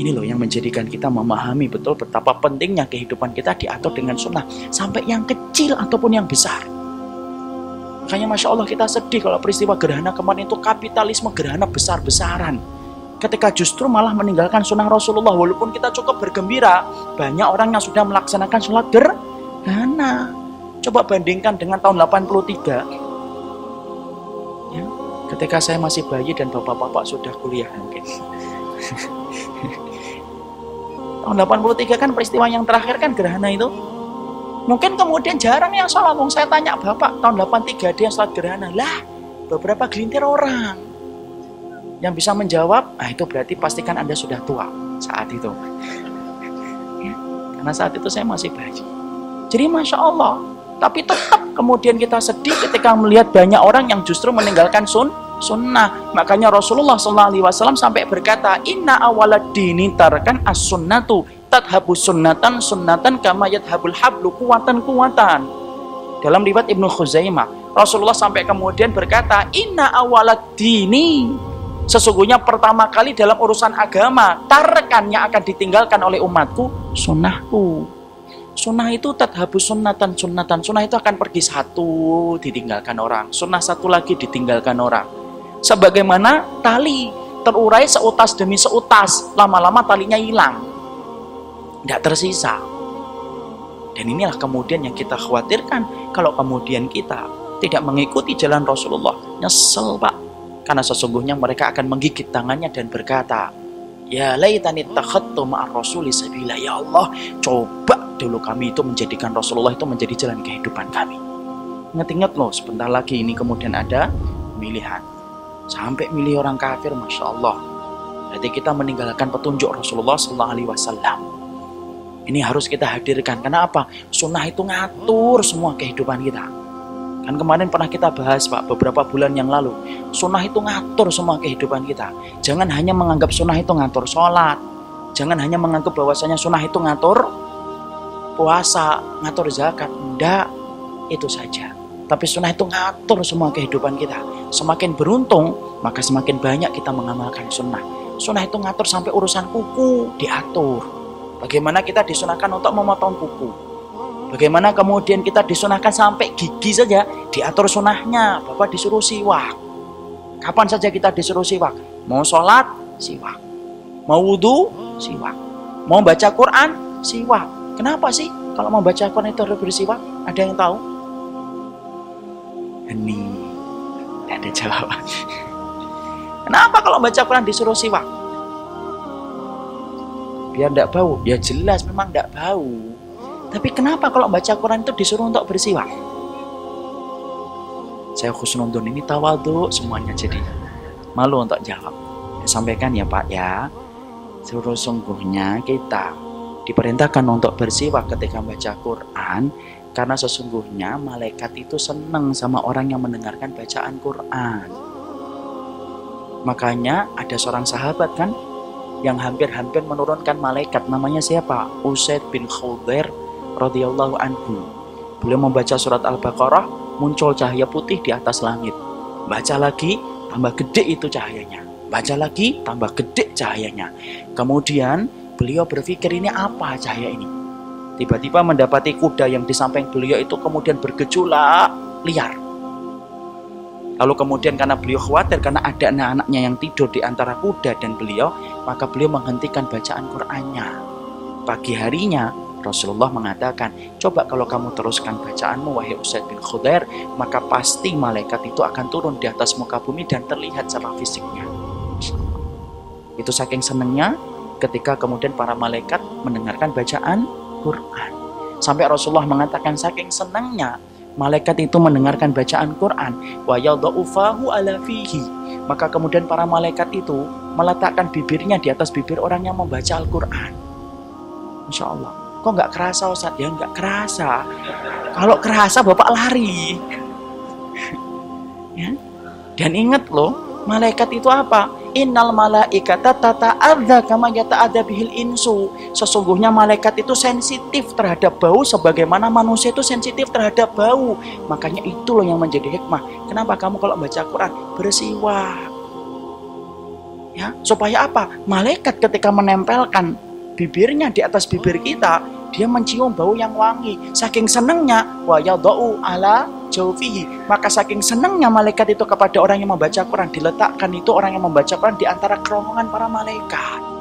Ini loh yang menjadikan kita memahami betul betapa pentingnya kehidupan kita diatur dengan sunnah. Sampai yang kecil ataupun yang besar. Makanya Masya Allah kita sedih kalau peristiwa gerhana kemarin itu kapitalisme gerhana besar-besaran. Ketika justru malah meninggalkan sunnah Rasulullah. Walaupun kita cukup bergembira. Banyak orang yang sudah melaksanakan sholat gerhana. Coba bandingkan dengan tahun 83. Ya, ketika saya masih bayi dan bapak-bapak sudah kuliah mungkin. tahun 83 kan peristiwa yang terakhir kan gerhana itu. Mungkin kemudian jarang yang sholat. Wong saya tanya bapak tahun 83 dia sholat gerhana. Lah beberapa gelintir orang. Yang bisa menjawab, ah itu berarti pastikan Anda sudah tua saat itu. Ya, karena saat itu saya masih bayi. Jadi Masya Allah, tapi tetap kemudian kita sedih ketika melihat banyak orang yang justru meninggalkan sun sunnah. Makanya Rasulullah SAW sampai berkata, Inna awalad dini tarkan as sunnatu tadhabu sunnatan sunnatan kama yadhabul hablu kuwatan kuwatan. Dalam riwayat Ibnu Khuzaimah, Rasulullah sampai kemudian berkata, Inna awalad dini Sesungguhnya pertama kali dalam urusan agama, tarkan yang akan ditinggalkan oleh umatku, sunnahku. Sunnah itu tadhabus sunnatan sunnatan. Sunnah itu akan pergi satu ditinggalkan orang. Sunnah satu lagi ditinggalkan orang. Sebagaimana tali terurai seutas demi seutas. Lama-lama talinya hilang. Tidak tersisa. Dan inilah kemudian yang kita khawatirkan. Kalau kemudian kita tidak mengikuti jalan Rasulullah. Nyesel pak. Karena sesungguhnya mereka akan menggigit tangannya dan berkata, Ya laitani takhattu ma'ar rasuli sabila. Ya Allah, coba dulu kami itu menjadikan Rasulullah itu menjadi jalan kehidupan kami. Ingat-ingat loh, sebentar lagi ini kemudian ada pemilihan. Sampai milih orang kafir, Masya Allah. Berarti kita meninggalkan petunjuk Rasulullah Sallallahu Alaihi Wasallam. Ini harus kita hadirkan. Karena apa? Sunnah itu ngatur semua kehidupan kita. Kan kemarin pernah kita bahas Pak beberapa bulan yang lalu. Sunnah itu ngatur semua kehidupan kita. Jangan hanya menganggap sunnah itu ngatur sholat. Jangan hanya menganggap bahwasanya sunnah itu ngatur puasa, ngatur zakat. Enggak, itu saja. Tapi sunnah itu ngatur semua kehidupan kita. Semakin beruntung, maka semakin banyak kita mengamalkan sunnah. Sunnah itu ngatur sampai urusan kuku, diatur. Bagaimana kita disunahkan untuk memotong kuku. Bagaimana kemudian kita disunahkan sampai gigi saja, diatur sunnahnya. Bapak disuruh siwak. Kapan saja kita disuruh siwak? Mau sholat, siwak. Mau wudhu, siwak. Mau baca Quran, siwak Kenapa sih kalau membaca Quran itu harus bersiwak? Ada yang tahu? Ini ada jawaban. Kenapa kalau baca Quran disuruh siwak? Biar tidak bau. Ya jelas memang tidak bau. Tapi kenapa kalau baca Quran itu disuruh untuk bersiwak? Saya khusnudun ini tawadu semuanya jadi malu untuk jawab. Saya sampaikan ya Pak ya. Seluruh sungguhnya kita diperintahkan untuk bersiwak ketika baca Quran karena sesungguhnya malaikat itu senang sama orang yang mendengarkan bacaan Quran. Makanya ada seorang sahabat kan yang hampir-hampir menurunkan malaikat namanya siapa? Usaid bin Khudair radhiyallahu anhu. Beliau membaca surat Al-Baqarah, muncul cahaya putih di atas langit. Baca lagi, tambah gede itu cahayanya. Baca lagi, tambah gede cahayanya. Kemudian beliau berpikir ini apa cahaya ini. Tiba-tiba mendapati kuda yang di samping beliau itu kemudian bergejolak liar. Lalu kemudian karena beliau khawatir karena ada anak-anaknya yang tidur di antara kuda dan beliau, maka beliau menghentikan bacaan Qur'annya. Pagi harinya Rasulullah mengatakan, coba kalau kamu teruskan bacaanmu wahai Usaid bin Khudair, maka pasti malaikat itu akan turun di atas muka bumi dan terlihat secara fisiknya. Itu saking senangnya ketika kemudian para malaikat mendengarkan bacaan Quran. Sampai Rasulullah mengatakan saking senangnya malaikat itu mendengarkan bacaan Quran wa yadha'ufahu ala fihi. Maka kemudian para malaikat itu meletakkan bibirnya di atas bibir orang yang membaca Al-Quran. Insya Allah. Kok nggak kerasa Ustaz? Ya nggak kerasa. Kalau kerasa Bapak lari. ya. Dan ingat loh, malaikat itu apa? Innal malaikata tata'adza kama yata'adza bihil insu. Sesungguhnya malaikat itu sensitif terhadap bau sebagaimana manusia itu sensitif terhadap bau. Makanya itu loh yang menjadi hikmah. Kenapa kamu kalau baca Quran bersiwak? Ya, supaya apa? Malaikat ketika menempelkan bibirnya di atas bibir kita, dia mencium bau yang wangi. Saking senangnya, wa yadau ala jaufihi. Maka saking senangnya malaikat itu kepada orang yang membaca Quran, diletakkan itu orang yang membaca Quran di antara kerongkongan para malaikat.